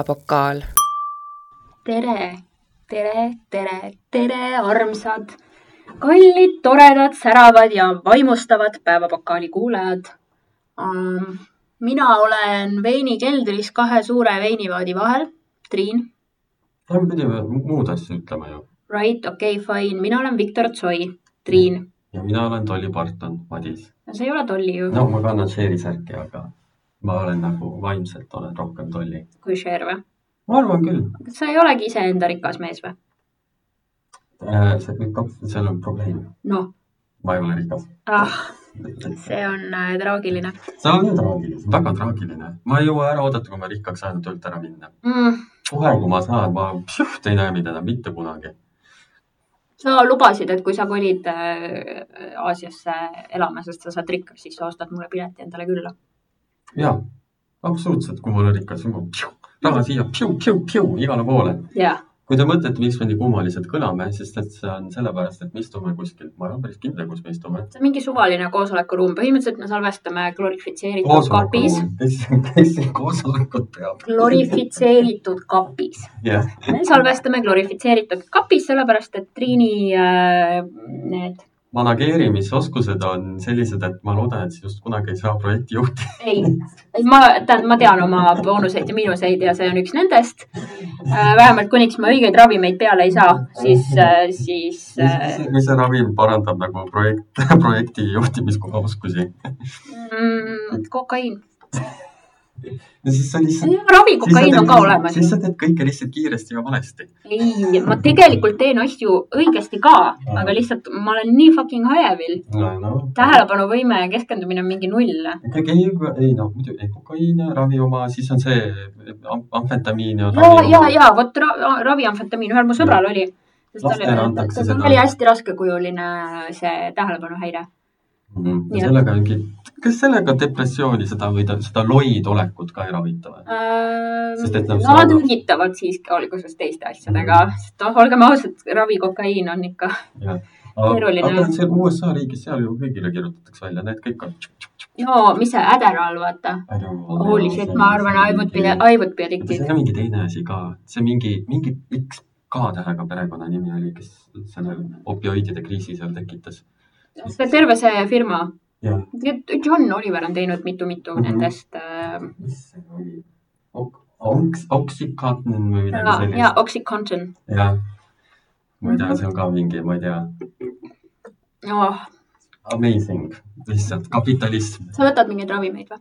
päevapokaal. tere, tere, tere, tere, armsad, kallid, toredad, säravad ja vaimustavad päevapokaali kuulajad um,. mina olen veinikeldris kahe suure veinivaadi vahel, Triin. me pidime muud asja ütlema ju. Right, okei okay,, fine, mina olen Viktor Tsoi, Triin. ja mina olen Dolly Parton, Madis. no see ei ole Dolly ju. no ma kannan Sherry särki, aga ma olen nagu vaimselt olen rohkem Dolly. kui Cher või? ma arvan küll. sa ei olegi iseenda rikas mees või? see kõik, seal on probleem. noh. ma ei ole rikas. ah, see on äh, traagiline. see on traagiline, väga traagiline. ma ei jõua ära oodata, kui ma rikkaks saan töölt ära minna mm.. kohe, kui ma saan, ma pšüht, ei näe mind enam mitte kunagi. sa lubasid, et kui sa kolid äh, Aasiasse elama, sest sa saad rikkaks, siis sa ostad mulle pileti endale külla ja, absoluutselt, kui ma olen rikas, raha siia piu-piu-piu igale poole kui te mõtlete, miks me nii kummaliselt kõlame, siis et see on sellepärast, et me istume kuskil, ma olen päris kindel, kus me istume. see on mingi suvaline koosolekuruum, põhimõtteliselt me salvestame glorifitseeritud kapis. kes, kes koosolekut peab? glorifitseeritud kapis yeah.. me salvestame glorifitseeritud kapis, sellepärast et Triini äh, need manageerimisoskused on sellised, et ma loodan, et sinust kunagi ei saa projektijuhti. ei, ma, tähendab, ma tean oma boonuseid ja miinuseid ja see on üks nendest. vähemalt kuniks ma õigeid ravimeid peale ei saa, siis, siis. mis see ravim parandab nagu projekt, projekti juhtimisoskusi mm,? kokaiin ja siis sa lihtsalt. ravikokaiin on ka olemas. siis sa teed kõike lihtsalt kiiresti ja valesti. ei, ma tegelikult teen asju õigesti ka, aga lihtsalt ma olen nii fucking hajevil no,. No. tähelepanuvõime ja keskendumine on mingi null. ikkagi ei, ei noh, muidu ei kokaiin, ravi oma, siis on see amfetamiin. ja, ja, ja vot ra, raviamfetamiin, ühel mu sõbral oli. lastele antakse seda. oli hästi raskekujuline see tähelepanuhäire Mm -hmm. ja sellega ongi, kas sellega depressiooni, seda või ta, seda loid olekut ka ei ravita või äh,? sest et nad. Nad üritavad siiski alguses teiste asjadega mm, sest noh, olgem ausad, ravikokaiin on ikka ja. keeruline. aga see USA riigis, seal ju kõigile kirjutatakse välja, need kõik on. no, mis see Adderall, vaata. Holy shit, ma arvan, I would be, I would be addicted. see on mingi teine asi ka, see mingi, mingi X K-tähega perekonnanimi oli, kes selle opioidide kriisi seal tekitas see terve see firma. John Oliver on teinud mitu-mitu mm -hmm. nendest äh.... mis see oli? Oks-, Oxycontin või midagi sellist. jaa, Oxycontin. jah, ma ei tea, see on ka mingi, ma ei tea oh.. Amazing, lihtsalt kapitalism. sa võtad mingeid ravimeid või?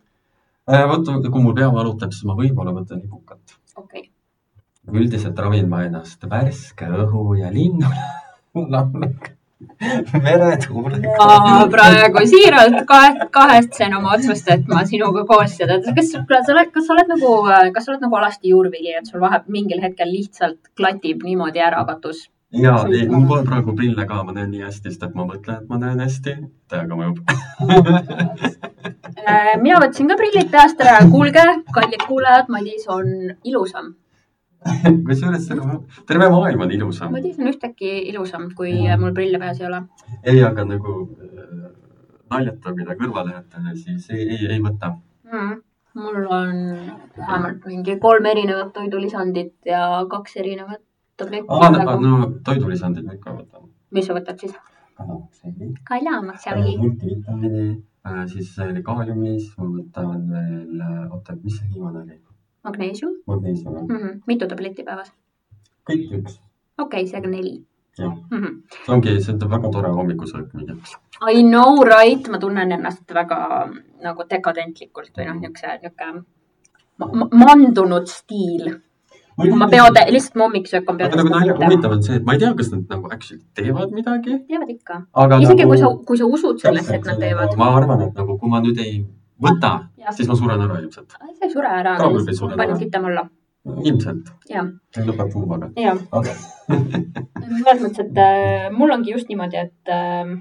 Äh, vot, kui mul pea valutab, siis ma võib-olla võtan ibukat. okei okay.. üldiselt ravin ma ennast värske õhu ja linnulauluga meretuulega. ma praegu siiralt kahe, kahetsen oma otsust, et ma sinuga koos seda, kas, kuule, sa oled, kas sa oled nagu, kas sa oled nagu alasti juurvili, et sul vahe mingil hetkel lihtsalt klatib niimoodi ära katus? ja, ei, mul pole praegu prille ka, ma näen nii hästi, sest et ma mõtlen, et ma näen hästi. täiega mõjub äh, mina võtsin ka prillid peast ära. kuulge, kallid kuulajad, Madis on ilusam kusjuures terve maailm on ilusam. Madis on ühtäkki ilusam, kui ja. mul prille peas ei ole. ei, aga nagu äh, naljatamine kõrvale jätta, siis ei, ei, ei võta mm.. mul on vähemalt mingi kolm erinevat toidulisandit ja kaks erinevat tabletti. no toidulisandid ma ikka võtan. mis sa võtad siis? kalamakseli. multivitamiini, äh, siis oli kaaliumis, ma võtan veel, oota, mis see viimane oli? Magneesium. magneesium, jah mm. -hmm. mitu tabletti päevas? kõik üks. okei okay,, seega neli. jah mm -hmm., see ongi, see on väga tore hommikusöök mingi. I know right, ma tunnen ennast väga nagu dekadentlikult või noh, niisuguse, niisugune mandunud stiil ma pean, lihtsalt mu hommikusöök on peale. aga nagu huvitav on see, et ma ei tea, kas nad nagu actually teevad midagi. teevad ikka. isegi nagu... kui sa, kui sa usud sellesse, et nad teevad. ma arvan, et nagu kui ma nüüd ei võta, siis ma suren ära ilmselt. sa ei sure ära, ma panin sitem alla. ilmselt. lõpeb puuvaga. jah okay. selles mõttes, et äh, mul ongi just niimoodi, et äh,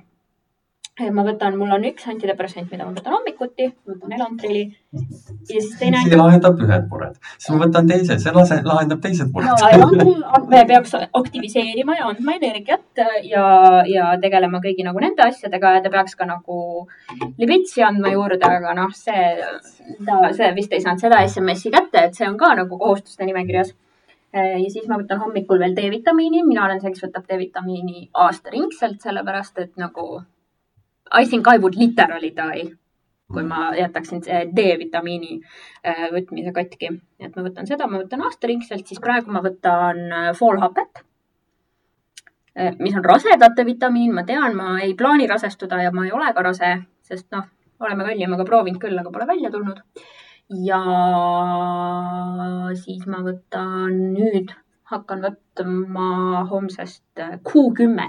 ma võtan, mul on üks antidepressant, mida ma võtan hommikuti, võtan Elantrili ja siis teine see lahendab ühed mured, siis ma võtan teise, see lase, lahendab teised no, mured. Elantril on- me peaks aktiviseerima ja andma energiat ja, ja tegelema kõigi nagu nende asjadega ja ta peaks ka nagu libitsi andma juurde, aga noh, see, ta, see vist ei saanud seda SMS-i kätte, et see on ka nagu kohustuste nimekirjas. ja siis ma võtan hommikul veel D-vitamiini, mina olen see, kes võtab D-vitamiini aastaringselt, sellepärast et nagu I think I would literally die, kui ma jätaksin see D-vitamiini äh, võtmise katki. et ma võtan seda, ma võtan aastaringselt, siis praegu ma võtan äh, foolhapet, mis on rasedate vitamiin, ma tean, ma ei plaani rasestuda ja ma ei ole ka rase, sest noh, oleme kallimaga proovinud küll, aga pole välja tulnud. ja siis ma võtan nüüd, hakkan võtma homsest äh, Q10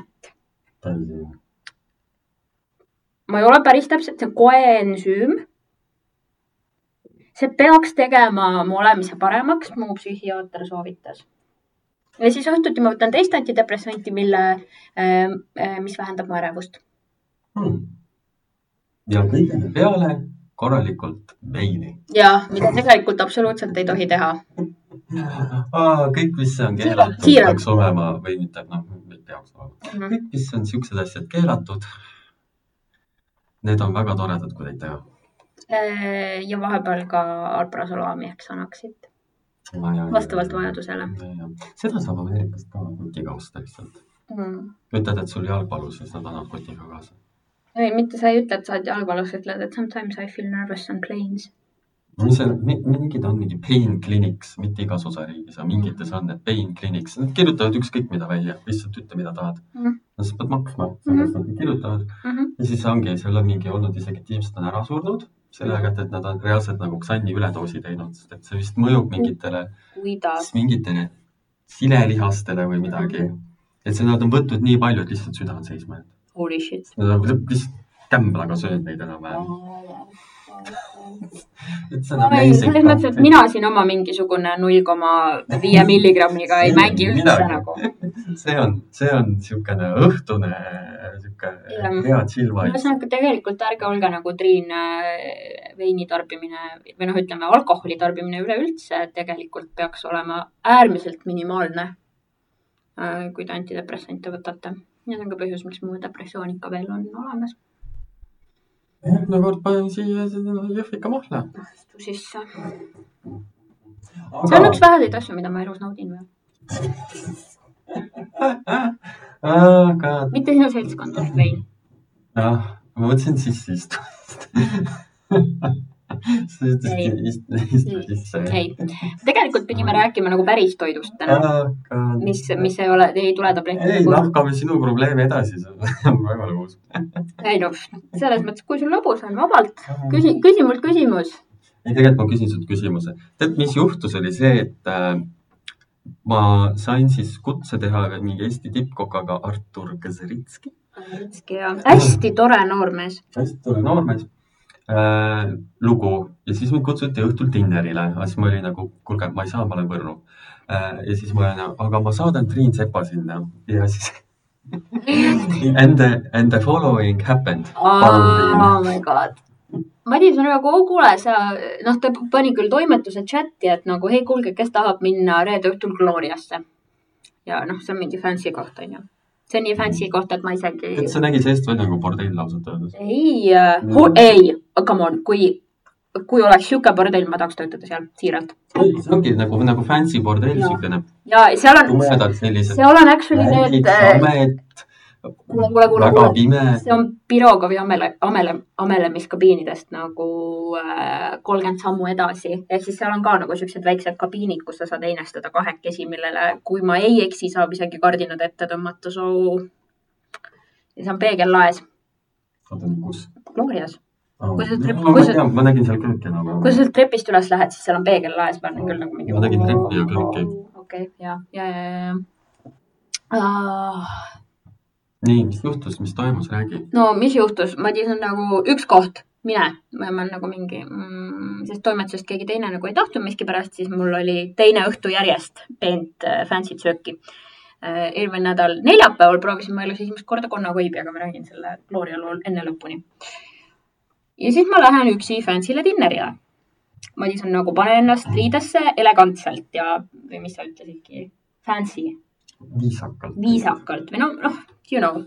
ma ei ole päris täpselt, see on koensüüm. see peaks tegema mu olemise paremaks, mu psühhiaater soovitas. ja siis õhtuti ma võtan teist antidepressanti, mille, mis vähendab mu ärevust. Hmm. ja kõigele peale korralikult veini. ja mida tegelikult absoluutselt ei tohi teha. kõik, mis on keelatud, peaks olema või mitte, noh, ei peaks olema. kõik, mis on siuksed asjad keelatud. Need on väga toredad, kui neid teha. ja vahepeal ka alprasolami ehk Xanaxit vastavalt vajadusele. seda saab Ameerikast ka kotiga osta lihtsalt. Mm. ütled, et sul jalg valus, siis nad annavad kotiga kaasa. ei, mitte sa ei ütle, et sa oled jalgvalus, ütled, et sometimes I feel nervous on planes. Mis see, mingid on mingi pain clinics, mitte igas osariigis, aga mingites on need pain clinics, nad kirjutavad ükskõik mida välja, lihtsalt ütle, mida tahad Mhm. no sa pead maksma, sellest nad kirjutavad Mhm. ja siis ongi, seal on mingi olnud isegi tiimsed on ära surnud sellega, et, nad on reaalselt nagu ksanni üledoosi teinud, sest et see vist mõjub mingitele, mingitele silelihastele või midagi. et see, nad on võtnud nii palju, et lihtsalt süda on seisma jäänud. Holy shit. Nad on lihtsalt kämblaga söönud neid enam-vähem. Et see on selles mõttes, et mina siin oma mingisugune null koma viie milligrammiga ei mängi üldse nagu. see on, see on niisugune õhtune, Jah. hea chill vibe. ühesõnaga tegelikult ärge olge nagu Triin äh, veini tarbimine või noh, ütleme alkoholi tarbimine üleüldse tegelikult peaks olema äärmiselt minimaalne. kui te antidepressante võtate. ja see on ka põhjus, miks mu depressioon ikka veel on olemas. Järgmine kord panen siia seda jõhvika mahla. astu sisse. see on üks väheseid asju, mida ma elus naudin veel. aga mitte sinu seltskond, vein. jah, ma mõtlesin sisse istumist. istu, istu sisse. ei, tegelikult pidime rääkima nagu päris toidust täna, aga mis, mis ei ole, ei tule ei, tablettide kujul. lahkame sinu probleemi edasi, see on väga lõbus. ei noh, selles mõttes, kui sul lõbus on, vabalt küsi, küsi mult küsimus. ei, tegelikult ma küsin sult küsimuse. tead, mis juhtus, oli see, et äh, ma sain siis kutse teha mingi Eesti tippkokaga Artur Kazeritski. hästi tore noormees. hästi tore noormees. Lugu ja siis mind kutsuti õhtul dinnerile, aga siis ma olin nagu, kuulge, ma ei saa, ma olen Võrru äh,. ja siis ma olen, aga ma saadan Triin Sepa sinna ja siis and the, and the following happened. Oh my god. Madis on nagu, kuule, sa, noh, ta pani küll toimetuse chati, et nagu hei, kuulge, kes tahab minna reede õhtul Gloriasse. ja noh, see on mingi fancy koht, onju. See on nii fancy koht, et ma isegi et see nägi sellest välja nagu bordell ausalt öeldes. ei uh,, ei, come on, kui, kui oleks sihuke bordell, ma tahaks töötada seal, siiralt. see ongi nagu, nagu fancy bordell, siukene ja seal on, seal on actually need, kuule, kuule, kuule, kuule. see on Pirogovi amele, amele, amelemiskabiinidest nagu kolmkümmend sammu edasi. ehk siis seal on ka nagu siuksed väiksed kabiinid, kus sa saad heinestada kahekesi, millele, kui ma ei eksi, saab isegi kardinad ette tõmmata, so. ja see on peegellaes, oota, kus? Glorias. ma Kui sa trep- ma kui sa- ma nägin seal kööki nagu. kui sa sealt trepist üles lähed, siis seal on peegellaes, ma olen küll nagu mingi. Ma nägin treppi ja kööki. okei, ja, ja, ja, ja. nii, mis juhtus, mis toimus, räägi. no mis juhtus, Madis on nagu üks koht, mine, ma olen nagu mingi mm,, sest toimetusest keegi teine nagu ei tahtnud miskipärast, siis mul oli teine õhtu järjest peent äh, fancy't sööki eelmine nädal neljapäeval proovisin ma elus esimest korda konnakoibi, aga ma räägin selle Gloria lool enne lõpuni. ja siis ma lähen üksi fancy'le dinnerile. Madison nagu pane ennast riidesse elegantselt ja, või mis sa ütlesidki, fancy. viisakalt. viisakalt või noh, noh, you know.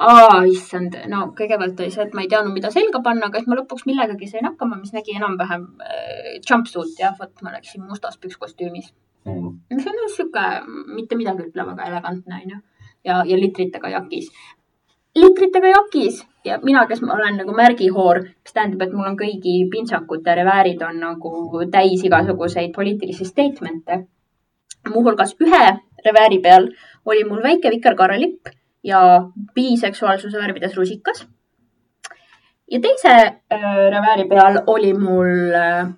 Aa, issand, no kõigepealt oli see, et ma ei teadnud, mida selga panna, aga siis ma lõpuks millegagi sain hakkama, mis nägi enam-vähem äh, jumpsuit jah, vot ma läksin mustas pükskostüümis. Mm.. mis on sihuke mitte midagi ütlev, aga elegantne onju ja, ja litritega jakis. litritega jakis! Ja mina, kes ma olen nagu märgihoor, mis tähendab, et mul on kõigi pintsakute reväärid on nagu täis igasuguseid poliitilisi statement'e. muuhulgas ühe revääri peal oli mul väike vikerkaarelipp ja biseksuaalsuse värvides rusikas. ja teise äh, revääri peal oli mul äh,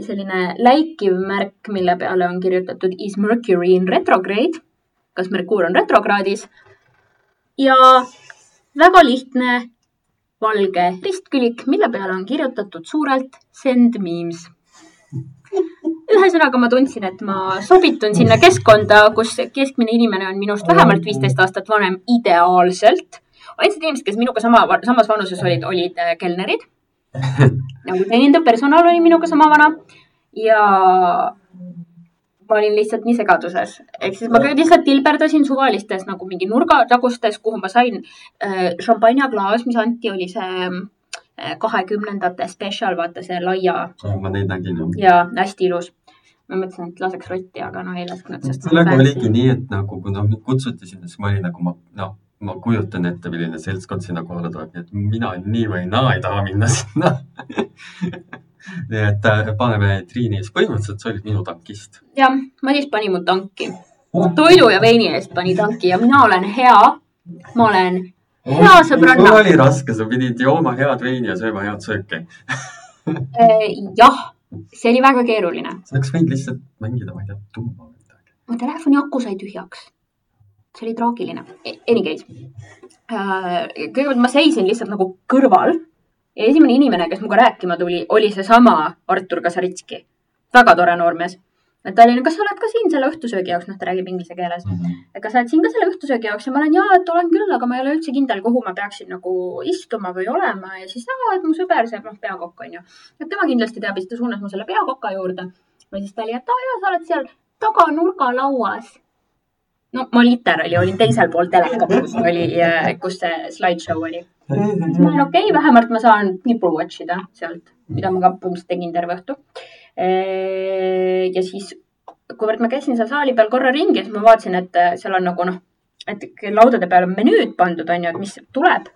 selline läikiv märk, mille peale on kirjutatud Is Mercury in retrograde? kas Merkuur on retrokraadis? ja väga lihtne valge ristkülik, mille peale on kirjutatud suurelt Send memes ühesõnaga ma tundsin, et ma sobitun sinna keskkonda, kus keskmine inimene on minust vähemalt viisteist aastat vanem ideaalselt. ainsad inimesed, kes minuga sama, samas vanuses olid, olid äh, kelnerid. nagu teenindav personal oli minuga sama vana ja ma olin lihtsalt nii segaduses, ehk siis ma lihtsalt tilberdasin suvalistes nagu mingi nurgatagustes, kuhu ma sain äh, šampanjaklaas, mis anti, oli see kahekümnendate spetsial, vaata see laia. ma neid nägin jah. ja hästi ilus ma mõtlesin, et laseks rotti, aga no ei lasknud, sellega oligi nii, et nagu kui noh, mind kutsuti sinna, siis ma olin nagu ma, noh, ma kujutan ette, milline seltskond sinna kohale tuleb, nii et mina nii või naa ei taha minna sinna nii et äh, paneme Triini, siis põhimõtteliselt sa olid minu tankist. jah, Madis pani mu tanki. toidu ja veini eest pani tanki ja mina olen hea. ma olen hea sõbranna. oli raske, sa pidid jooma head veini ja sööma head sööki äh, jah see oli väga keeruline. sa oleks võinud lihtsalt mängida, ma ei tea, tuuma või midagi. mu telefoni aku sai tühjaks. see oli traagiline. E, any case uh,. kõigepealt ma seisin lihtsalt nagu kõrval ja esimene inimene, kes minuga rääkima tuli, oli seesama Artur Kasaritski. väga tore noormees et ta oli, kas sa oled ka siin selle õhtusöögi jaoks, noh, ta räägib inglise keeles mm. -hmm. et kas sa oled siin ka selle õhtusöögi jaoks ja ma olen jaa, et olen küll, aga ma ei ole üldse kindel, kuhu ma peaksin nagu istuma või olema ja siis jaa, et mu sõber, see noh, peakokk on ju. et tema kindlasti teab ja siis ta suunas mu selle peakoka juurde. või siis ta oli, et aa jaa, sa oled seal taga nurgalauas. no ma literaali olin teisel pool telekat, kus oli, kus see slideshow oli. siis ma olin okei okay,, vähemalt ma saan people watch ida sealt, mida ma ka põhimõtteliselt tegin terve õhtu ja siis, kuivõrd ma käisin seal saali peal korra ringi, siis ma vaatasin, et äh, seal on nagu noh, et laudade peal on menüüd pandud, on ju, et mis tuleb.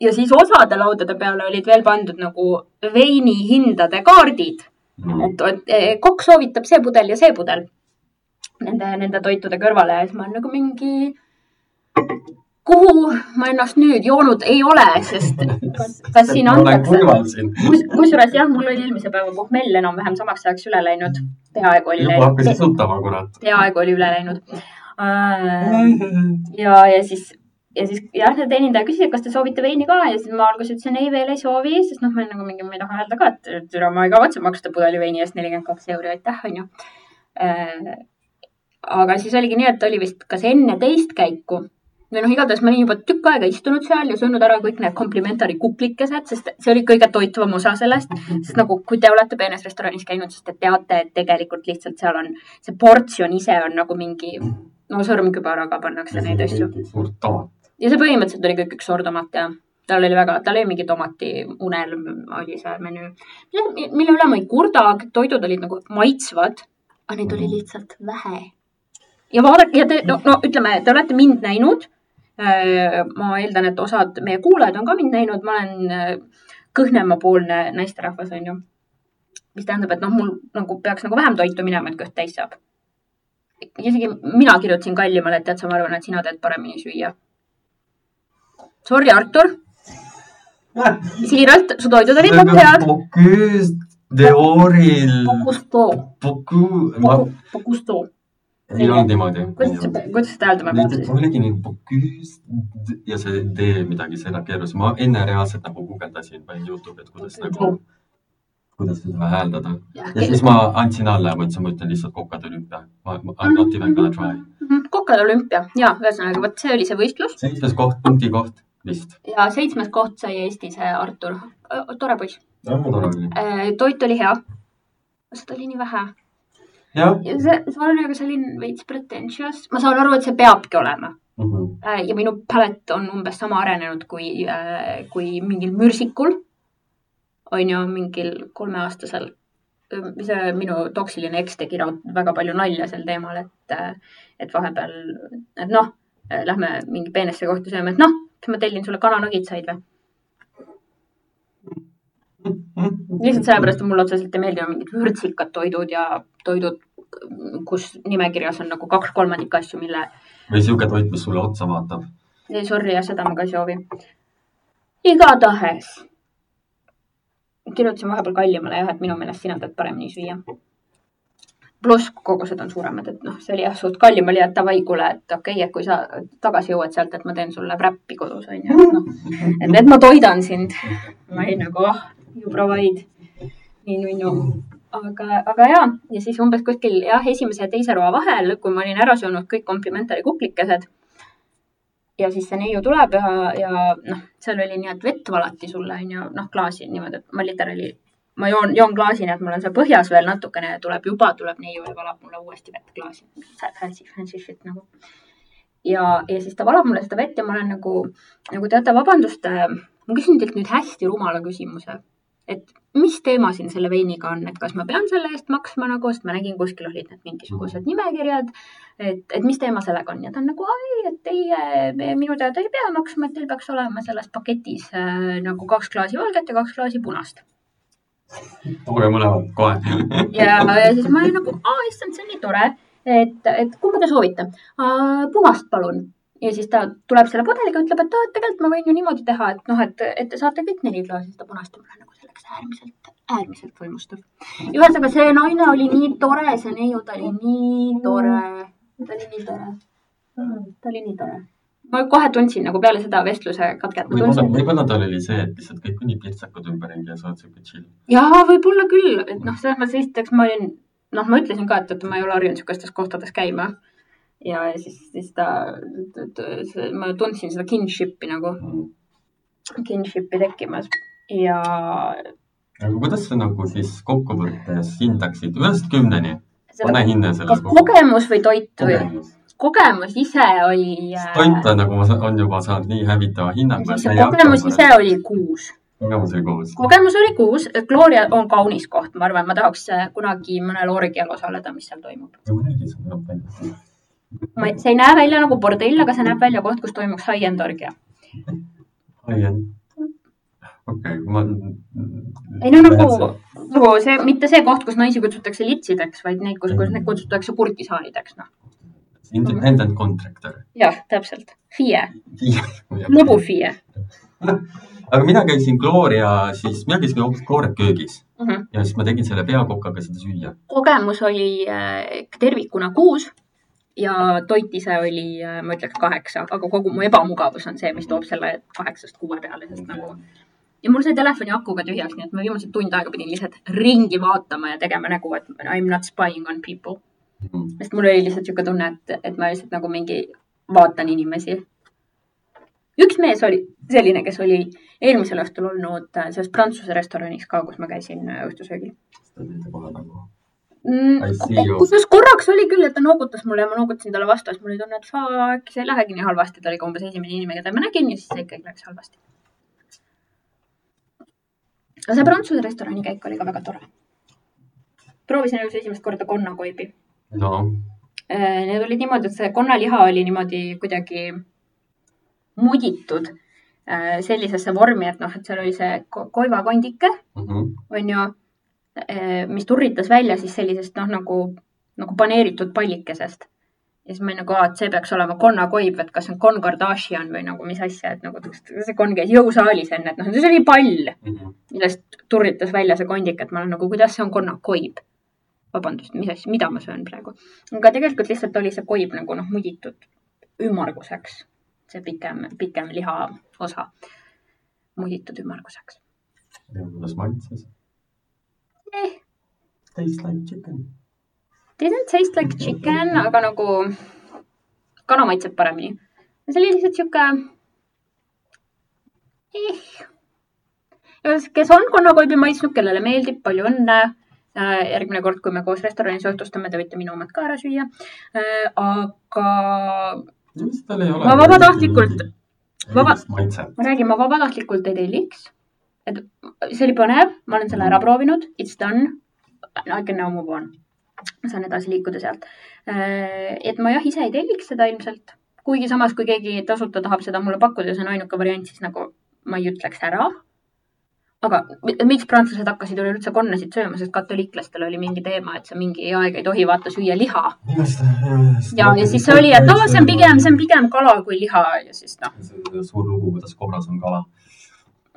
ja siis osade laudade peale olid veel pandud nagu veini hindade kaardid. Mm. et, et e, kokk soovitab see pudel ja see pudel nende, nende toitude kõrvale ja siis ma olen nagu mingi kuhu ma ennast nüüd joonud ei ole, sest kas, siin antakse. kusjuures jah, mul oli eelmise päeva pohmell enam-vähem samaks ajaks üle läinud. peaaegu oli läinud. hakkasid sutama, kurat. peaaegu oli üle läinud. ja, ja siis, ja siis jah, see teenindaja küsis, et kas te soovite veini ka ja siis ma alguses ütlesin ei, veel ei soovi, sest noh, ma nagu mingi, ma ei taha öelda ka, et, et ma ei kavatse maksta pudeli veini eest nelikümmend kaks euri, aitäh, onju aga siis oligi nii, et oli vist kas enne teist käiku või noh, igatahes ma olin juba tükk aega istunud seal ja söönud ära kõik need complimentary kuklikesed, sest see oli kõige toituvam osa sellest. sest nagu, kui te olete peenes restoranis käinud, siis te teate, et tegelikult lihtsalt seal on, see portsjon ise on nagu mingi, no sõrmkübaraga pannakse neid asju. ja see põhimõtteliselt oli kõik üks suur tomat ja tal oli väga, tal oli mingi tomati unelm oli see menüü, mille üle ma ei kurda, toidud olid nagu maitsvad, aga neid oli lihtsalt vähe. ja vaadake ja te, no, no ütleme, te olete mind näinud ma eeldan, et osad meie kuulajad on ka mind näinud, ma olen äh, kõhnemapoolne naisterahvas, onju. mis tähendab, et noh, mul nagu peaks nagu vähem toitu minema, et kõht täis saab. isegi mina kirjutasin kallimale, et tead sa, ma arvan, et sina teed paremini süüa. Sorry, Artur. siiralt, su toidud olid väga head. Deoril. Pokusto. Poku. Pokusto ei olnud niimoodi. kuidas, seda hääldama peab siis? oligi nii Bocuse ja see D midagi, see läheb keerulisem. ma enne reaalselt nagu guugeldasin, panin Youtube'i, et kuidas nagu. kuidas seda hääldada. ja siis ma andsin alla ja mõtlesin, ma ütlen lihtsalt kokad olümpia. I m not even gonna try. Mhm, kokade olümpia ja ühesõnaga vot see oli see võistlus seitsmes koht, punkti koht vist. ja seitsmes koht sai Eesti see Artur. tore poiss. oli. toit oli hea. seda oli nii vähe. see, see aga see oli veits pretentious. ma saan aru, et see peabki olema. Mhm. ja minu palet on umbes sama arenenud kui, kui mingil mürsikul. on ju, mingil kolmeaastasel. see minu toksiline eks tegi väga palju nalja sel teemal, et, et vahepeal, et noh, lähme mingi peenesse kohta sööma, et noh, kas ma tellin sulle kananagitsaid või? Lihtsalt sellepärast, et mulle otseselt ei meeldi mingid vürtsikad toidud ja toidud, kus nimekirjas on nagu kaks kolmandikku asju, mille või sihuke toit, mis sulle otsa vaatab. ei, sorry, jah, seda ma ka ei soovi. igatahes kirjutasin vahepeal kallimale jah, et minu meelest sina tead paremini süüa. pluss kogused on suuremad, et noh, see oli jah suht kallim oli, et davai, kuule, et okei okay,, et kui sa tagasi jõuad sealt, et ma teen sulle wrap'i kodus onju, et noh, et ma toidan sind. ma olin nagu ah, you provide. nii nunnu. aga, aga ja, ja siis umbes kuskil jah, esimese ja teise roa vahel, kui ma olin ära söönud kõik komplimentari kuklikesed ja siis see neiu tuleb ja, ja noh, seal oli nii, et vett valati sulle onju, noh klaasi niimoodi, et ma literaali, ma joon, joon klaasi, nii et mul on seal põhjas veel natukene ja tuleb juba, tuleb neiu ja valab mulle uuesti vett klaasi. Fancy, fancy shit nagu. ja, ja siis ta valab mulle seda vett ja ma olen nagu, nagu teate, vabandust, ma küsin teilt nüüd hästi rumala küsimuse. Et mis teema siin selle veiniga on, et kas ma pean selle eest maksma nagu, sest ma nägin kuskil olid need mingisugused nimekirjad. et, et mis teema sellega on ja ta on nagu, ai, et teie minu teada ei pea maksma, et teil peaks olema selles paketis äh, nagu kaks klaasi valget ja kaks klaasi punast. tooge mõlemad kohe. ja, ja siis ma olin nagu, aa, issand, see on nii tore, et, et kumba te soovite? punast palun. Ja siis ta tuleb selle pudeliga, ütleb, et tegelikult ma võin ju niimoodi teha, et noh, et, et te saate kõik neli klaasi seda punast ja mul on nagu selleks äärmiselt, äärmiselt võimustav. ja ühesõnaga, see naine oli nii tore, see neiu, ta oli nii tore, ta oli nii tore. ta oli nii tore. ma kohe tundsin nagu peale seda vestluse katket, võib-olla, võib-olla tal oli see, et lihtsalt kõik on nii pirtsakad ümberringi ja sa oled siuke chill. jaa, võib-olla küll, et noh, selles mõttes esiteks ma olin, noh, ma ütlesin ka, et, et ma ei ole harjunud niisugustes kohtades käima. Ja siis, siis ta, ma tundsin seda kinship'i nagu, kinship'i tekkimas ja aga kuidas sa nagu siis kokkuvõttes hindaksid ühest kümneni? pane hinne kas sellele kogemus või toit või? kogemus. ise oli. toit on nagu, on juba saanud nii hävitava hinnangu. kogemus ise oli kuus. kogemus oli koos. kogemus oli kuus, Gloria on kaunis koht, ma arvan, ma tahaks äh, kunagi mõnel orgial osaleda, mis seal toimub. See ei näe välja nagu bordell, aga see näeb välja koht, kus toimuks high-end orgia. high-end. okei, ma. ei no nagu, nagu see, mitte see koht, kus naisi kutsutakse litsideks, vaid neid, kus, kus neid kutsutakse kurtisaarideks, noh. Independent contractor. jah, täpselt. FIE, lõbu FIE aga mina käisin Gloria, siis mina käisin hoopis Gloria köögis mm. -hmm. ja siis ma tegin selle peakokaga seda süüa. kogemus oli äh, tervikuna kuus ja toit ise oli, ma ütleks kaheksa, aga kogu mu ebamugavus on see, mis toob selle kaheksast kuue peale, sest nagu ja mul sai telefoni akuga tühjaks, nii et ma viimased tund aega pidin lihtsalt ringi vaatama ja tegema nägu, et I m not spying on people. sest mul oli lihtsalt niisugune tunne, et, et ma lihtsalt nagu mingi vaatan inimesi. üks mees oli selline, kes oli eelmisel õhtul olnud äh, selles Prantsuse restoranis ka, kus ma käisin äh, õhtusöögil nagu- mm, I see you.. kusjuures korraks oli küll, et ta noogutas mulle ja ma noogutasin talle vastu, siis mul oli tunne, et fuck, see ei lähegi nii halvasti, ta oli ka umbes esimene inimene, keda ma nägin ja siis see ikkagi läks halvasti. aga see Prantsuse restorani käik oli ka väga tore. proovisin elus esimest korda konnakoibi. no Need olid niimoodi, et see konnaliha oli niimoodi kuidagi muditud äh, sellisesse vormi, et noh, et seal oli see ko- koivakondike mm. -hmm. onju, mis turritas välja siis sellisest noh, nagu, nagu paneeritud pallikesest. ja siis ma olin nagu, et see peaks olema konnakoib, et kas see on Kon Kardashian või nagu mis asja, et nagu see konn käis jõusaalis enne, et noh, see oli pall, -hmm. millest turritas välja see kondik, et ma olen nagu, kuidas see on konnakoib. vabandust, mis asja, mida ma söön praegu. aga tegelikult lihtsalt oli see koib nagu noh, muditud ümmarguseks, see pikem, pikem liha osa muditud ümmarguseks. kuidas maitses? Eh, Taste like chicken. didn't taste like chicken, aga nagu kana maitseb paremini. see oli lihtsalt sihuke eh.. kes on kannakoibi maitsnud, kellele meeldib, palju õnne. järgmine kord, kui me koos restoranis õhtustame, te võite minu omad ka ära süüa. aga ei ole. Ma vabatahtlikult- vaba- ma räägin, ma vabatahtlikult ei telliks. Et see oli põnev, ma olen selle ära proovinud, it's done. I can now move on. ma saan edasi liikuda sealt. et ma jah, ise ei telliks seda ilmselt. kuigi samas, kui keegi tasuta tahab seda mulle pakkuda see on ainuke variant, siis nagu ma ei ütleks ära. aga mi- miks prantslased hakkasid üleüldse konnasid sööma, sest katoliiklastel oli mingi teema, et sa mingi aeg ei tohi vaata süüa liha. ja, ja siis see oli, et aa, see on pigem, see on pigem kala kui liha ja siis noh suur lugu, kuidas kobras on kala.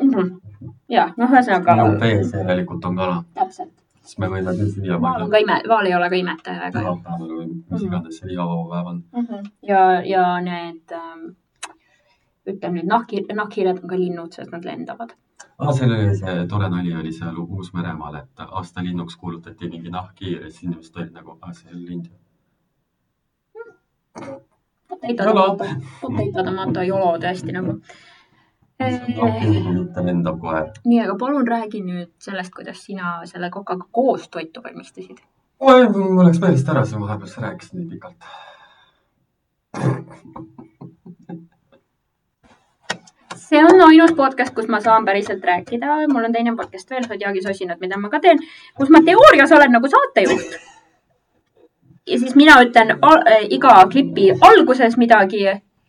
Mm -hmm.. ja noh, ühesõnaga joob vees, järelikult on kala. täpselt. siis me võime küll süüa. vaal on ka ime, vaal ei ole ka imetaja väga ju. pühapäeval või mis iganes see lihavaba päev on. ja, ja need ähm,, ütleme nüüd nahkhi-, nahkhiired on ka linnud, sest nad lendavad. aa, seal oli see tore nali oli seal Uus-Meremaal, et aasta linnuks kuulutati mingi nahkhiir ja siis inimesed olid nagu, aa, see on lind. Potato Jolo. tomato, potato tomato jolo tõesti nagu. nahkhiir kui mitte lendav koer. nii, aga palun räägi nüüd sellest, kuidas sina selle kokaga koos toitu valmistasid. oi, mul läks meelest ära, sa vahepeal sa rääkisid nii pikalt. see on ainus podcast, kus ma saan päriselt rääkida, mul on teine podcast veel, Zodiaagi sosinad, mida ma ka teen, kus ma teoorias olen nagu saatejuht. ja siis mina ütlen iga klipi alguses midagi,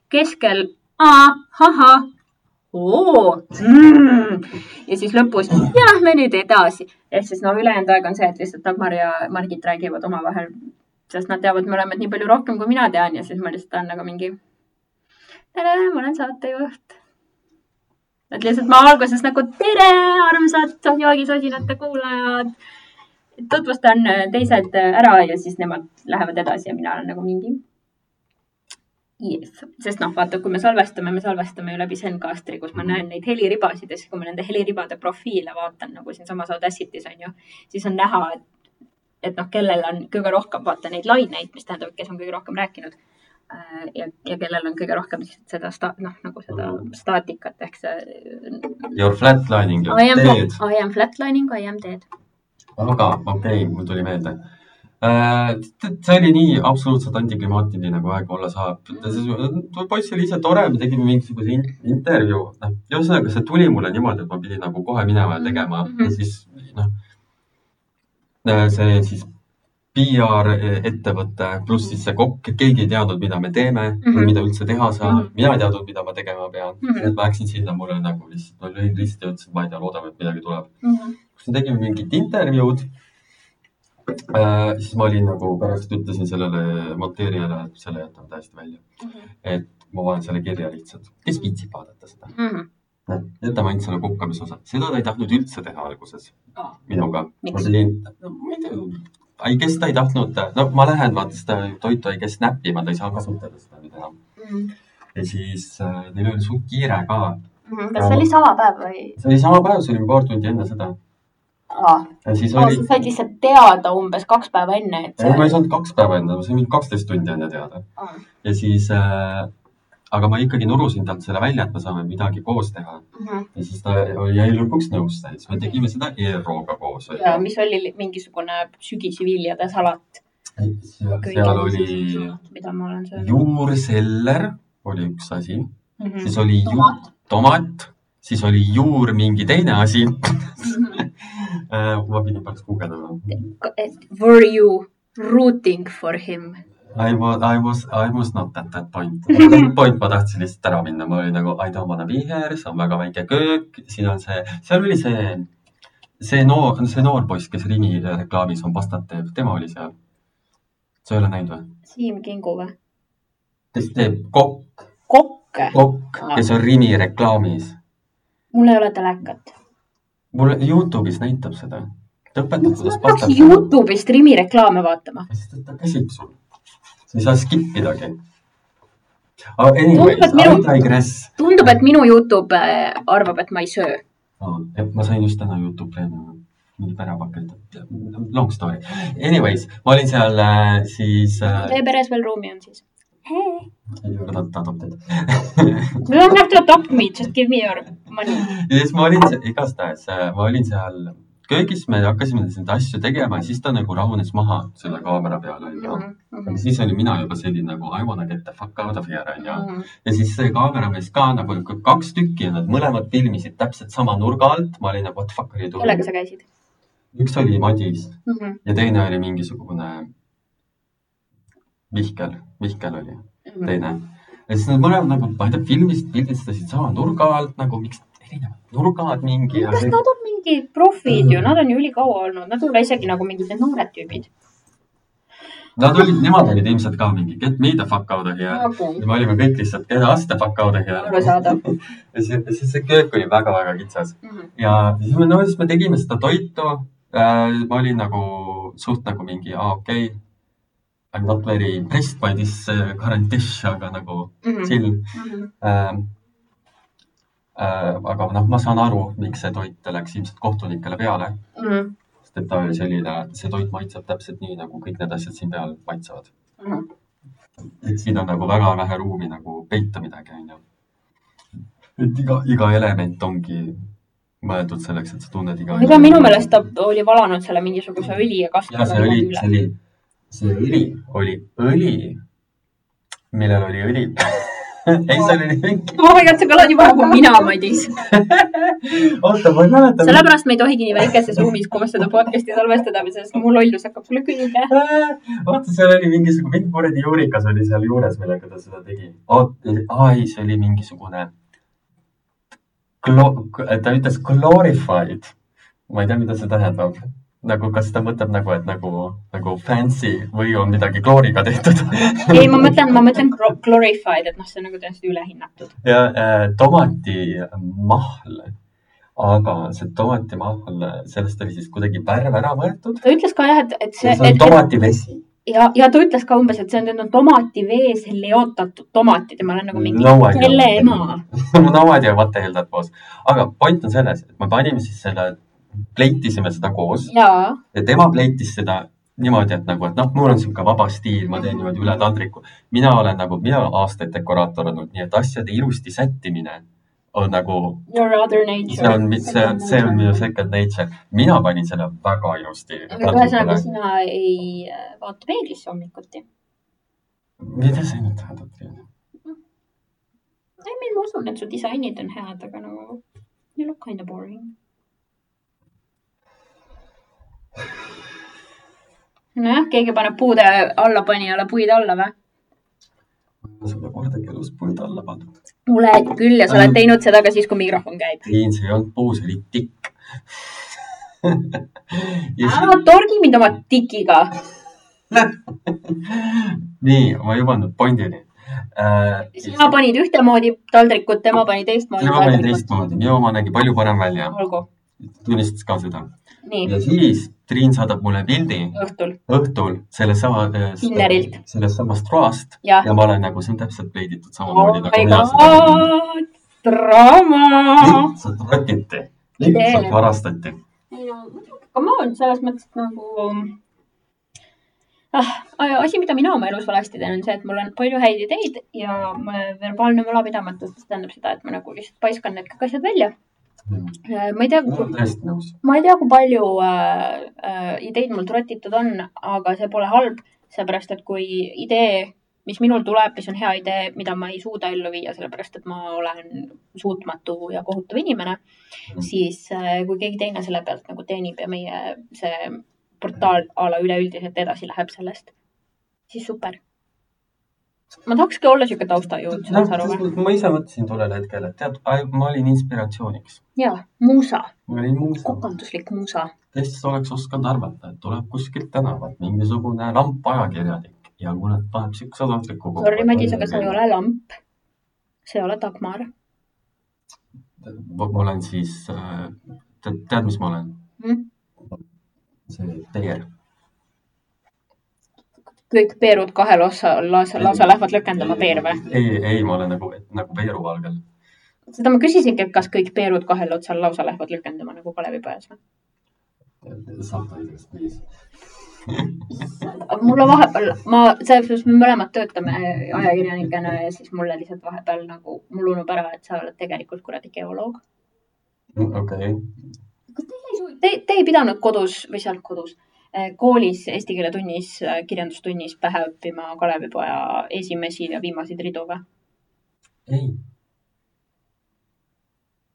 keskel ahahah, oo mm. ja siis lõpus lähme nüüd edasi. ehk siis no ülejäänud aeg on see, et lihtsalt Dagmar ja Margit räägivad omavahel, sest nad teavad mõlemad nii palju rohkem, kui mina tean ja siis ma lihtsalt olen nagu mingi tere, ma olen saatejuht. et lihtsalt ma alguses nagu tere, armsad joogisosinate kuulajad. tutvustan äh, teised äh, ära ja siis nemad lähevad edasi ja mina olen nagu mingi. Yes. sest noh, vaata, kui me salvestame, me salvestame ju läbi Zencastri, kus ma näen neid heliribasid ja siis, kui ma nende heliribade profiile vaatan nagu siinsamas Audacity's on ju, siis on näha, et, et noh, kellel on kõige rohkem vaata neid laineid, mis tähendab, kes on kõige rohkem rääkinud Äh, ja, ja kellel on kõige rohkem seda sta-, noh, nagu seda staatikat ehk see Your flatlining your dead. I am flatlining, I am dead. aga okei okay,, mul tuli meelde. See oli nii absoluutselt antiklimaatiline, kui aeg olla saab. poiss oli ise tore, me tegime mingisuguse in- intervjuu, noh, ühesõnaga see tuli mulle niimoodi, et ma pidin nagu kohe minema ja tegema Mhm. ja siis noh, see siis PR ettevõte pluss siis see kokk, keegi ei teadnud, mida me teeme mm, Mhm. -hmm. mida üldse teha saab Mhm., mina ei teadnud, mida ma tegema pean mm. Mhm. -hmm. et ma läksin sinna, mulle nagu lihtsalt, ma lõin risti ja ütlesin, et ma ei tea, loodame, et midagi tuleb. Mhm. kus me tegime mingit intervjuud äh,. siis ma olin nagu pärast ütlesin sellele monteerijale, et selle jätame täiesti välja. et ma panen selle kirja lihtsalt, kes viitsib vaadata seda. noh, jätame ainult selle kukkamise osa, seda ta ei tahtnud üldse teha alguses minuga. ma Miks? pidin, ma ei tea, I guess ta ei tahtnud, no ma lähen vaata seda toitu I guess näppima, ta ei saa kasutada seda nüüd enam. ja siis äh, neil oli suht kiire ka. kas see oli sama päev või? see oli sama päev, see oli paar tundi enne seda. aa, ja siis sa oli, said lihtsalt teada umbes kaks päeva enne, et ei ma ei saanud kaks päeva enne, ma sain mingi kaksteist tundi enne teada. Aa. ja siis äh,, aga ma ikkagi nurusin talt selle välja, et me saame midagi koos teha Mhm. ja siis ta jäi lõpuks nõusse, siis me tegime seda ERO-ga koos. ja mis oli li- mingisugune sügisviljade salat. seal oli juurseller oli üks asi, Mhm. siis oli ju- tomat, siis oli juur mingi teine asi. ma pidin pärast guugeldama. Were you rooting for him? I was, I was, I was not at that point. Point ma tahtsin lihtsalt ära minna, ma olin nagu I don't wanna be here, see on väga väike köök, siin on see, seal oli see, see noor, see noor poiss, kes Rimi reklaamis on pastat teeb, tema oli seal. sa ei ole näinud või? Siim Kingu või? kes teeb kokk, Kokke. kokk, kes on Rimi reklaamis. Mul ei ole telekat. mul Youtube'is näitab seda. ta õpetab, kuidas peaks. Youtube'ist Rimi reklaame vaatama. et ta käsib sul. sa ei saa skip idagi. Anyways, Tundub, et I minu- digress. tundub, et minu Youtube äh, arvab, et ma ei söö. ma sain just täna Youtube Premiumi. mingi pärapakett, long story. Anyways, ma olin seal äh, siis äh,, Teie peres veel ruumi on siis? Ta adopteeriti. You don't have to adopt me, just give me your money. ja siis ma olin, igastahes äh, ma olin seal köögis, me hakkasime neid asju tegema ja siis ta nagu rahunes maha selle kaamera peale onju. Mhm. aga siis olin mina juba selline nagu I wanna get the fuck out of here onju. Mhm. ja siis see kaameramees ka nagu kaks tükki ja nad mõlemad filmisid täpselt sama nurga alt. ma olin nagu what the fuck are you kellega doing. sa käisid üks oli Madis mm? -hmm. ja teine oli mingisugune Mihkel, Mihkel oli teine. ja siis nad mõlemad nagu, ma ei tea, filmisid, pildistasid sama nurga alt nagu miks erinevad nurgad mingi. kas nad on mingid profid ju, nad on ju ülikaua olnud, nad ole isegi nagu mingid need noored tüübid. Nad olid, nemad olid ilmselt ka mingi get me the fuck out of here. okei, ja me olime kõik lihtsalt get us the fuck out of here. arusaadav. ja siis, siis see köök oli väga-väga kitsas Mhm. ja siis me, no siis me tegime seda toitu äh,. ma olin nagu suht nagu mingi, aa okei okay.. I m not very impressed by this current dish, aga nagu Mhm. chill äh,. Äh, aga noh, ma saan aru, miks see toit läks ilmselt kohtunikele peale, Mhm. sest et ta oli selline, see toit maitseb täpselt nii, nagu kõik need asjad siin peal maitsevad. et siin on nagu väga vähe ruumi nagu peita midagi, onju. et iga, iga element ongi mõeldud selleks, et sa tunned iga. ega minu meelest ta oli valanud selle mingisuguse õli ja ja see oli, see oli, see õli oli õli, millel oli õli. ei, see oli mingi, oh my god, sa kõlad juba nagu mina, Madis. oota, ma ei mäleta. sellepärast me ei tohigi nii väikeses ruumis koos seda podcast'i salvestada, sest mu lollus hakkab sulle külge. vaata, seal oli mingisugune, mingi kuradi juurikas oli seal juures, millega ta seda tegi. aa ei, see oli mingisugune. ta ütles glorified. ma ei tea, mida see tähendab. nagu, kas ta mõtleb nagu, et nagu, nagu fancy või on midagi klooriga tehtud ei, ma mõtlen, ma mõtlen glo- glorified, et noh, see on nagu täiesti ülehinnatud. ja äh, tomatimahl. aga see tomatimahl, sellest oli siis kuidagi värv ära võetud. ta ütles ka jah, et, et see, see on tomativesi. ja, ja ta ütles ka umbes, et see on on tomativees leotatud tomatid ja ma olen nagu mingi No kelle ema. no ma ei tea, what the hell that was. aga point on selles, et me panime siis selle, pleitisime seda koos jaa, ja tema pleitis seda niimoodi, et nagu, et noh, mul on sihuke vaba stiil, ma teen niimoodi üle taldriku. mina olen nagu, mina olen aastaid dekoraator olnud, nii et asjade ilusti sättimine on nagu, see on, see see on minu second nature. mina panin selle väga ilusti. aga ühesõnaga, sina ei äh, vaata peeglisse hommikuti. mida see nüüd tähendab? ei, ma usun, et su disainid on head, aga nagu you look kind of boring. nojah, keegi paneb puude allapanijale puid alla või? sulle kordagi elus puid alla pannud. oled küll ja sa oled teinud seda ka siis, kui mikrofon käib. ei, see ei olnud puu, see oli tikk. ära torgi mind oma tikiga. nii, ma jõuan nüüd pointini äh,. sina panid ühtemoodi taldrikut, tema pani teistmoodi tema pani teistmoodi, minu oma nägi palju parem välja, olgu, tunnistas ka seda. ja siis Triin saadab mulle pildi õhtul, õhtul sellesama, Tinnerilt. sellest samast roast jah. ja ma olen nagu, see on täpselt pleiditud oh samamoodi nagu tegin. god, draama. lihtsalt rotiti, lihtsalt varastati. ei no muidugi, come on, selles mõttes nagu ah,. asi, mida mina oma elus valesti teen, on see, et mul on palju häid ideid ja ma- verbaalne mõlapidamatus, mis tähendab seda, et ma nagu lihtsalt paiskan need kõik asjad välja. Ma ei tea, ma ei tea, kui palju äh, äh, ideid mul trotitud on, aga see pole halb, seepärast et kui idee, mis minul tuleb, mis on hea idee, mida ma ei suuda ellu viia, sellepärast et ma olen suutmatu ja kohutav inimene, siis äh, kui keegi teine selle pealt nagu teenib ja meie see portaal a la üleüldiselt edasi läheb sellest, siis super. Ma tahakski olla sihuke taustajõud, saad sa aru või? ma ise mõtlesin tollel hetkel, et tead, ma olin inspiratsiooniks. jaa, muusa, ma olin muuseum, kokanduslik muusa. kes oleks osanud arvata, et tuleb kuskilt tänavalt mingisugune lamp-ajakirjanik ja kui nad paneb siukse tahtliku. Sorry, Madis, aga sa ei ole lamp. sa ei ole Dagmar ma olen siis, tead, tead, mis ma olen? mm?. see teer. Kõik peerud kahel osa lausa, lausa lähevad lõkendama peer või? ei, ei, ma olen nagu, nagu veeruvalgel. seda ma küsisingi, et kas kõik peerud kahel otsal lausa lähevad lõkendama nagu Kalevipojas või? subtitles please. mul on vahepeal, ma, selles suhtes me mõlemad töötame ajakirjanikena ja siis mulle lihtsalt vahepeal nagu, mul unub ära, et sa oled tegelikult kuradi geoloog. okei, kas teil ei te, te ei pidanud kodus või seal kodus, koolis eesti keele tunnis, kirjandustunnis pähe õppima Kalevipoja esimesi ja viimaseid ridu või? ei.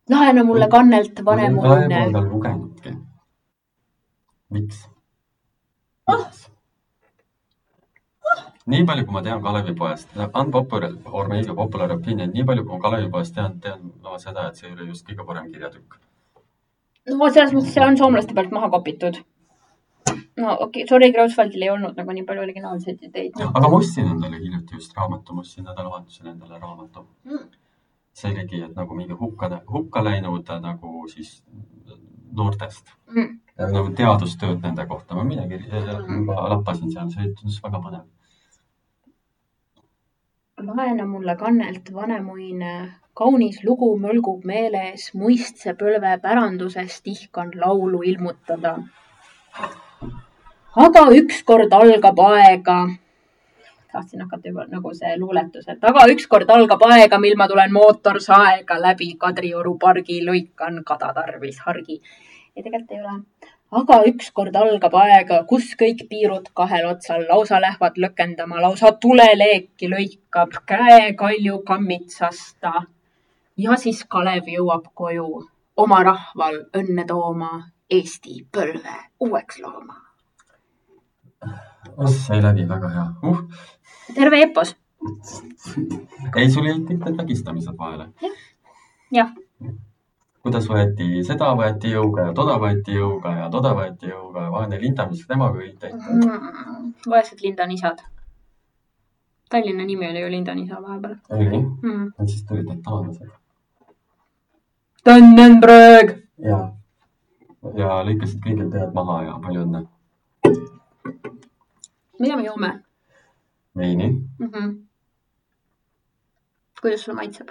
laena mulle kannelt vanemuine. ma ei ole lugenudki. miks? nii palju, kui ma tean Kalevipojast, unpopular or maybe popular opinion, nii palju, kui ma Kalevipojast tean, tean ma seda, et see ei ole just kõige parem kirjatükk. no selles mõttes see on soomlaste pealt maha kopitud. No okei okay., sorry, Kreutzwaldil ei olnud nagu nii palju originaalseid ideid. aga ma ostsin endale hiljuti just raamatu, ma ostsin nädalavahetusel endale raamatu. Mm. see oligi, et nagu mingi hukka, hukka läinud nagu siis noortest Mm. ja nagu teadustööd nende kohta, ma midagi juba lappasin seal, see tundus väga põnev. laena mulle kannelt vanemuine, kaunis lugu mölgub meeles, muistse põlve pärandusest ihkan laulu ilmutada. Aga ükskord algab aega. tahtsin hakata juba nagu see luuletus, et aga ükskord algab aega, mil ma tulen mootorsaega läbi Kadrioru pargi, lõikan kada tarvis hargi. ei, tegelikult ei ole. aga ükskord algab aega, kus kõik piirud kahel otsal lausa lähevad lõkendama, lausa tuleleeki lõikab käekalju kammitsasta. ja siis Kalev jõuab koju oma rahval õnne tooma, Eesti põlve uueks looma. oh, sai läbi, väga hea uh.. terve epos. ei, sul jäid kõik need vägistamised vahele. jah, kuidas võeti, seda võeti jõuga ja toda võeti jõuga ja toda võeti jõuga ja vaene Linda, mis temaga kõik tehti. vaesed lindanisad. Tallinna nimi oli ju lindanisa vahepeal oli, mm.. et siis tulid need taanlased Tannenbröög. ja, ja lõikasid kõigil pead maha ja palju õnne. Mida me joome veini. mm? -hmm. kuidas sulle maitseb?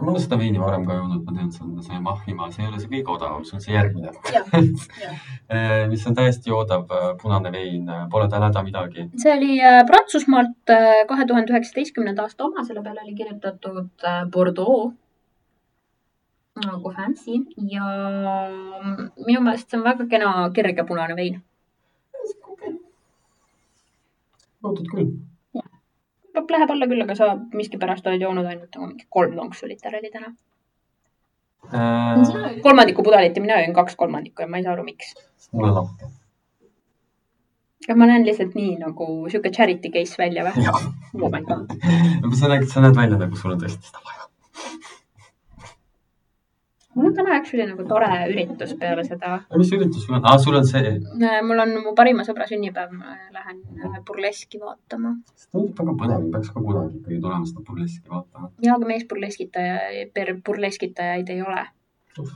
ma olen seda veini varem ka joonud, ma tean, see on see Mahhimaa, see ei ole see kõige odavam, see on see järgmine. jah. mis on täiesti joodav äh, punane vein, pole tal häda midagi. see oli Prantsusmaalt kahe tuhande üheksateistkümnenda aasta oma, selle peale oli kirjutatud Bordeaux nagu fancy ja minu meelest see on väga kena kerge punane vein. Joodud küll. Läheb alla küll, aga sa miskipärast oled joonud ainult nagu mingi kolm lonksu literaali täna. Äh, kolmandiku pudelit ja mina jõin kaks kolmandikku ja ma ei saa aru, miks. mul on lahke. kas ma näen lihtsalt nii nagu sihuke charity case välja või? jah. Oh my god. sa näed, sa näed välja nagu sul on tõesti seda vaja. Mul on täna actually nagu tore üritus peale seda. mis üritus sul on? aa, sul on see, mul on mu parima sõbra sünnipäev, lähen äh, burleski vaatama. see tundub väga põnev, peaks ka kunagi ikkagi tulema seda burleski vaatama. ja, aga meesburleskitaja, burleskitajaid ei ole.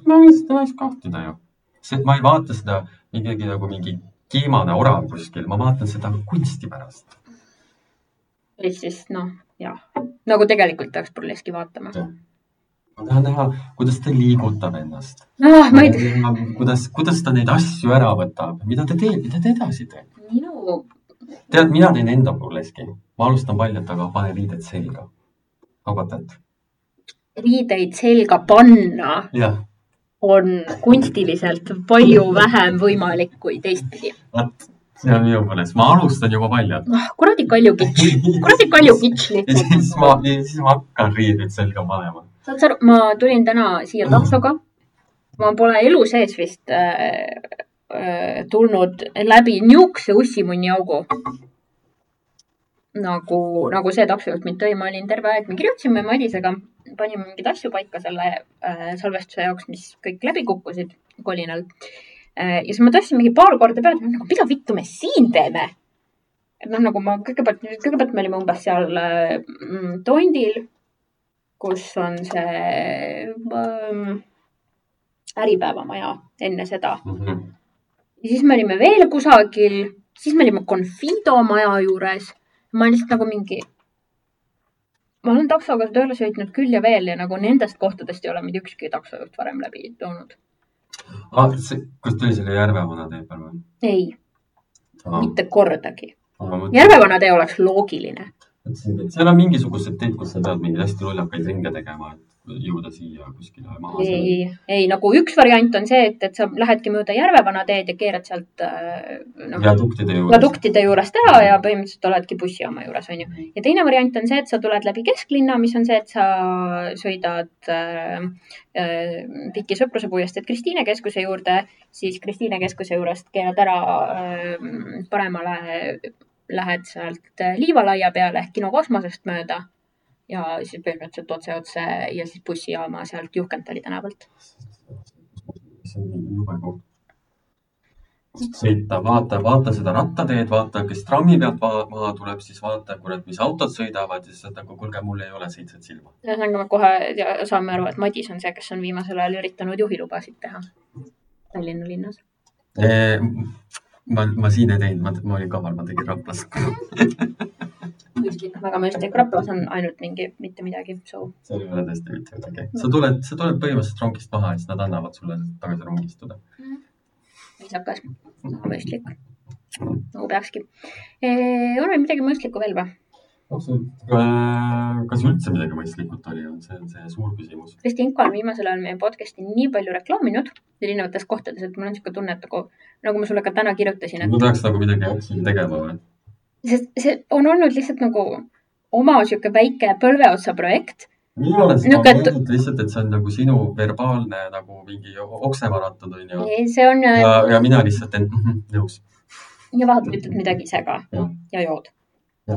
ma võin seda võiks kahtida ju. see, ma ei vaata seda ikkagi nagu mingi kiimane orav kuskil, ma vaatan seda kunsti pärast. ehk siis noh, jah, nagu tegelikult peaks burleski vaatama. Ma tahan näha, kuidas ta liigutab ennast. ah, ma ei tea, kuidas, kuidas ta neid asju ära võtab, mida ta teeb, mida ta edasi teeb. minu, tead, mina teen enda burleski, ma alustan paljatega, panen riided selga. haugatad? riideid selga panna jah, on kunstiliselt palju vähem võimalik kui teistpidi. vot see on minu burlesk, ma alustan juba paljalt. ah, kuradi kalju kitš, kuradi kalju kitš ja lihtsalt. siis ma, siis ma hakkan riideid selga panema. Saad sa aru, ma tulin täna siia taksoga. ma pole elu sees vist äh, äh, tulnud läbi niisuguse ussimunniaugu. nagu, nagu see taksojuht mind tõi, ma olin terve aeg, me kirjutasime Madisega, panime mingeid asju paika selle äh, salvestuse jaoks, mis kõik läbi kukkusid kolinal äh,. ja siis ma tõstsin mingi paar korda peale, nagu mida vittu me siin teeme et noh, nagu ma kõigepealt, kõigepealt me olime umbes seal äh, mm, Tondil, kus on see ähm, Äripäevamaja enne seda. Mhm. ja siis me olime veel kusagil, siis me olime Confido maja juures. ma olin lihtsalt nagu mingi, ma olen taksoga tööle sõitnud küll ja veel ja nagu nendest kohtadest ei ole mitte ükski taksojuht varem läbi toonud. ah,. kas tuli selle Järvevana tee peal või ei, ah,? mitte kordagi. mõtlesin, Järvevana tee oleks loogiline. Et seal on mingisugused teed, kus sa pead mingeid hästi lollakaid ringe tegema, et jõuda siia kuskile maha. ei, ei nagu üks variant on see, et, et sa lähedki mööda Järvevana teed ja keerad sealt äh, noh, viaduktide juures. viaduktide juurest ära ja põhimõtteliselt oledki bussijaama juures, onju. ja teine variant on see, et sa tuled läbi kesklinna, mis on see, et sa sõidad äh, äh, Piki Sõpruse puiesteed Kristiine keskuse juurde, siis Kristiine keskuse juurest keerad ära äh, paremale, lähed sealt Liivalaia peale ehk kino kosmosest mööda ja siis põhimõtteliselt otse otse ja siis bussijaama sealt Juhkentali tänavalt. see on jube koht. sõita, vaata, vaata seda rattateed, vaata, kes trammi pealt maha, tuleb, siis vaata, kurat, mis autod sõidavad ja siis oled nagu, kuulge, mul ei ole seitset silma. ühesõnaga me kohe saame aru, et Madis on see, kes on viimasel ajal üritanud juhilubasid teha Tallinna linnas. ma, ma siin ei teinud, ma, ma olin kaval, ma tegin Raplas. mõistlik, väga mõistlik. Raplas on ainult mingi mitte midagi, so seal ei ole tõesti mitte midagi. sa tuled, sa tuled põhimõtteliselt rongist maha ja siis nad annavad sulle tagasi rongi istuda. viisakas, väga mõistlik. nagu peakski. on meil midagi mõistlikku veel või? Kas üldse midagi mõistlikut oli, on see, see suur küsimus. Kristinko on viimasel ajal meie podcast'i nii palju reklaaminud erinevates kohtades, et mul on niisugune tunne, et nagu, nagu ma sulle ka täna kirjutasin, et ma peaks nagu midagi action'i tegema või? sest see on olnud lihtsalt nagu oma sihuke väike põlveotsa projekt. mina olen seda Niisugune- mõelnud lihtsalt, et see on nagu sinu verbaalne nagu mingi oksemaraton onju. see on ja ja,, ja mina lihtsalt teen nõus. ja vahepeal ütled midagi ise ka Jah. ja jood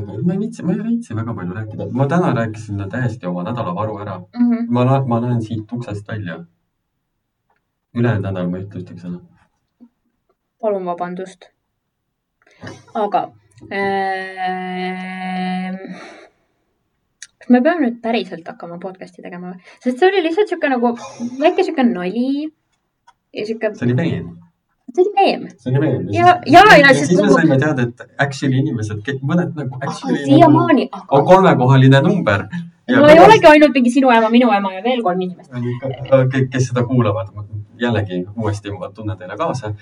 ma ei viitsi, ma ei viitsi väga palju rääkida. ma täna rääkisin täiesti oma nädalavaru ära. mm. -hmm. ma, ma näen siit uksest välja. ülejäänud nädal ma ei ütle ühtegi sõna. palun vabandust. aga ähm, kas me peame nüüd päriselt hakkama podcast'i tegema või? sest see oli lihtsalt sihuke nagu väike sihuke nali ja sihuke, see oli meem, see oli meem. see oli meem. Ja- ja- ja ja siis siis me nagu- saime teada, et actually inimesed, mõned nagu actually nagu siiamaani, on aga kolmekohaline number. no ei olegi ainult mingi sinu ema, minu ema ja veel kolm inimest. kõik, kes seda kuulavad, jällegi uuesti ma tunnen teile kaasa.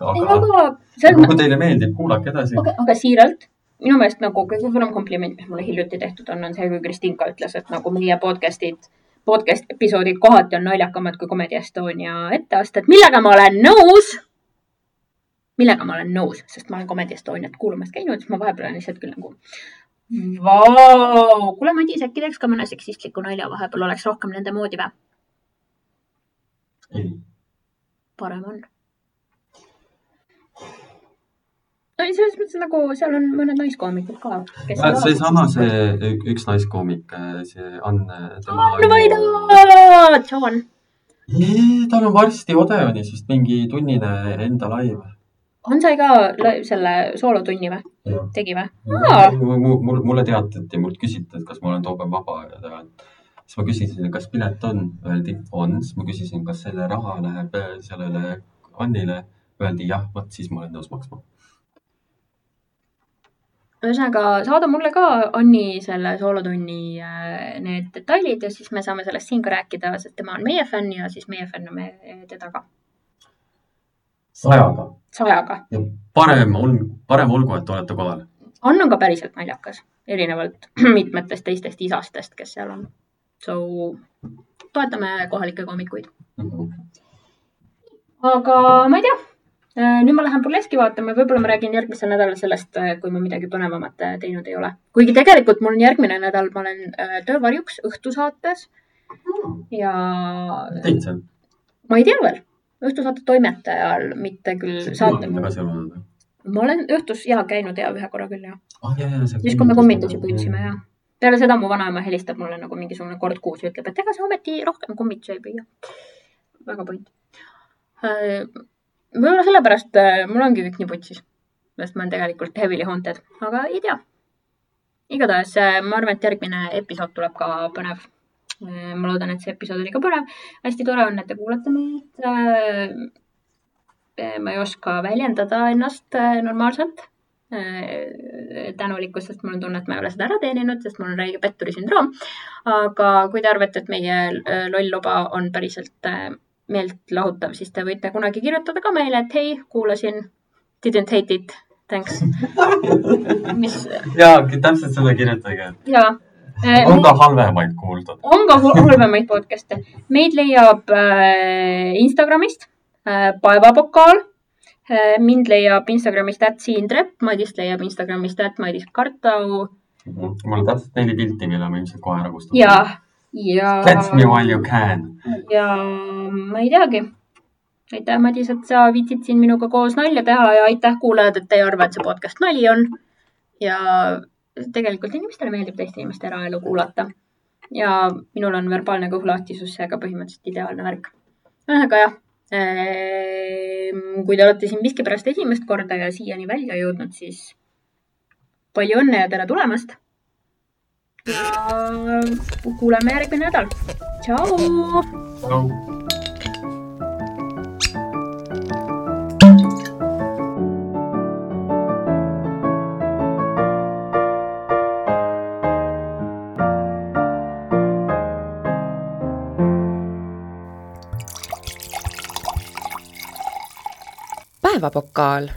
aga on, kui teile meeldib, kuulake edasi. aga, aga siiralt, minu meelest nagu kõige suurem kompliment, mis mulle hiljuti tehtud on, on see, kui Kristinka ütles, et nagu meie podcast'id, podcast episoodid kohati on naljakamad kui Comedy Estonia etteasted, millega ma olen nõus. millega ma olen nõus, sest ma olen Comedy Estoniat kuulamas käinud, siis ma vahepeal olen lihtsalt küll nagu. Vau, kuule Madis, äkki teeks ka mõne seksistliku nalja vahepeal, oleks rohkem nende moodi või? parem on. No ei, selles mõttes nagu seal on mõned naiskoomikud ka, seesama, see ük- üks naiskoomik, see Anne. Anne Vaida, John. tal on varsti Odeonis vist mingi tunnine enda laiv. on sai ka selle soolotunni või? tegi või? Mul, mulle teatati, mult küsiti, et kas ma olen Toobe vaba ja siis ma küsisin, kas pilet on, öeldi on, siis ma küsisin, kas selle raha läheb äh, sellele Annile, öeldi jah, vot siis ma olen nõus maksma. ühesõnaga, saada mulle ka Anni selle soolotunni äh, need detailid ja siis me saame sellest siin ka rääkida, sest tema on meie fänn ja siis meie fänname teda ka sajaga sajaga. ja parem on, parem olgu, et olete kohal. Ann on ka päriselt naljakas, erinevalt mitmetest teistest isastest, kes seal on. So toetame kohalikke koomikuid. aga ma ei tea, nüüd ma lähen burleski vaatama, võib-olla ma räägin järgmisel nädalal sellest, kui ma midagi põnevamat äh, teinud ei ole. kuigi tegelikult mul on järgmine nädal, ma olen äh, töövarjuks õhtusaates ja teid seal? ma ei tea veel, õhtusaate toimetajal, mitte küll saate. ma olen õhtus ja käinud ja ühe korra küll ja, ah ja see. siis kui me kummitusi püüdsime ja. peale seda mu vanaema helistab mulle nagu mingisugune kord kuus ja ütleb, et ega sa ometi rohkem kummitusi ei püüa. väga point. Võib-olla sellepärast äh, mul ongi kõik nii putsis, sest ma olen tegelikult heavily haunted, aga ei tea. igatahes äh, ma arvan, et järgmine episood tuleb ka põnev. ma loodan, et see episood oli ka põnev. hästi tore on, et te kuulate meid. ma ei oska väljendada ennast äh, normaalselt äh, tänulikkusest, mul on tunne, et ma ei ole seda ära teeninud, sest mul on räige petturi sündroom. aga kui te arvate, et meie äh, loll loba on päriselt äh, meeltlahutav, siis te võite kunagi kirjutada ka meile, et hei, kuulasin, didn't hate it, thanks. mis jaa, täpselt seda kirjutage. ja on ka halvemaid kuuldud. on ka halvemaid podcast'e. meid leiab äh, Instagramist äh, Paevapokaal äh,. mind leiab Instagramist at Siindrep, Madist leiab Instagramist at Madis Kartau mul on täpselt neli pilti, mille ma ilmselt kohe ära kustutan. ja, ja, Catch me while you can. ja ma ei teagi. aitäh, Madis, et sa viitsid siin minuga koos nalja teha ja aitäh, kuulajad, et te ei arva, et see podcast nali on. ja tegelikult inimestele meeldib teiste inimeste eraelu kuulata. ja minul on verbaalne kõhulahtisus, seega põhimõtteliselt ideaalne värk. ühesõnaga jah, kui te olete siin miskipärast esimest korda ja siiani välja jõudnud, siis palju õnne ja tere tulemast. Ja kuuleme järgmine nädal. tšau. no.. päevapokaal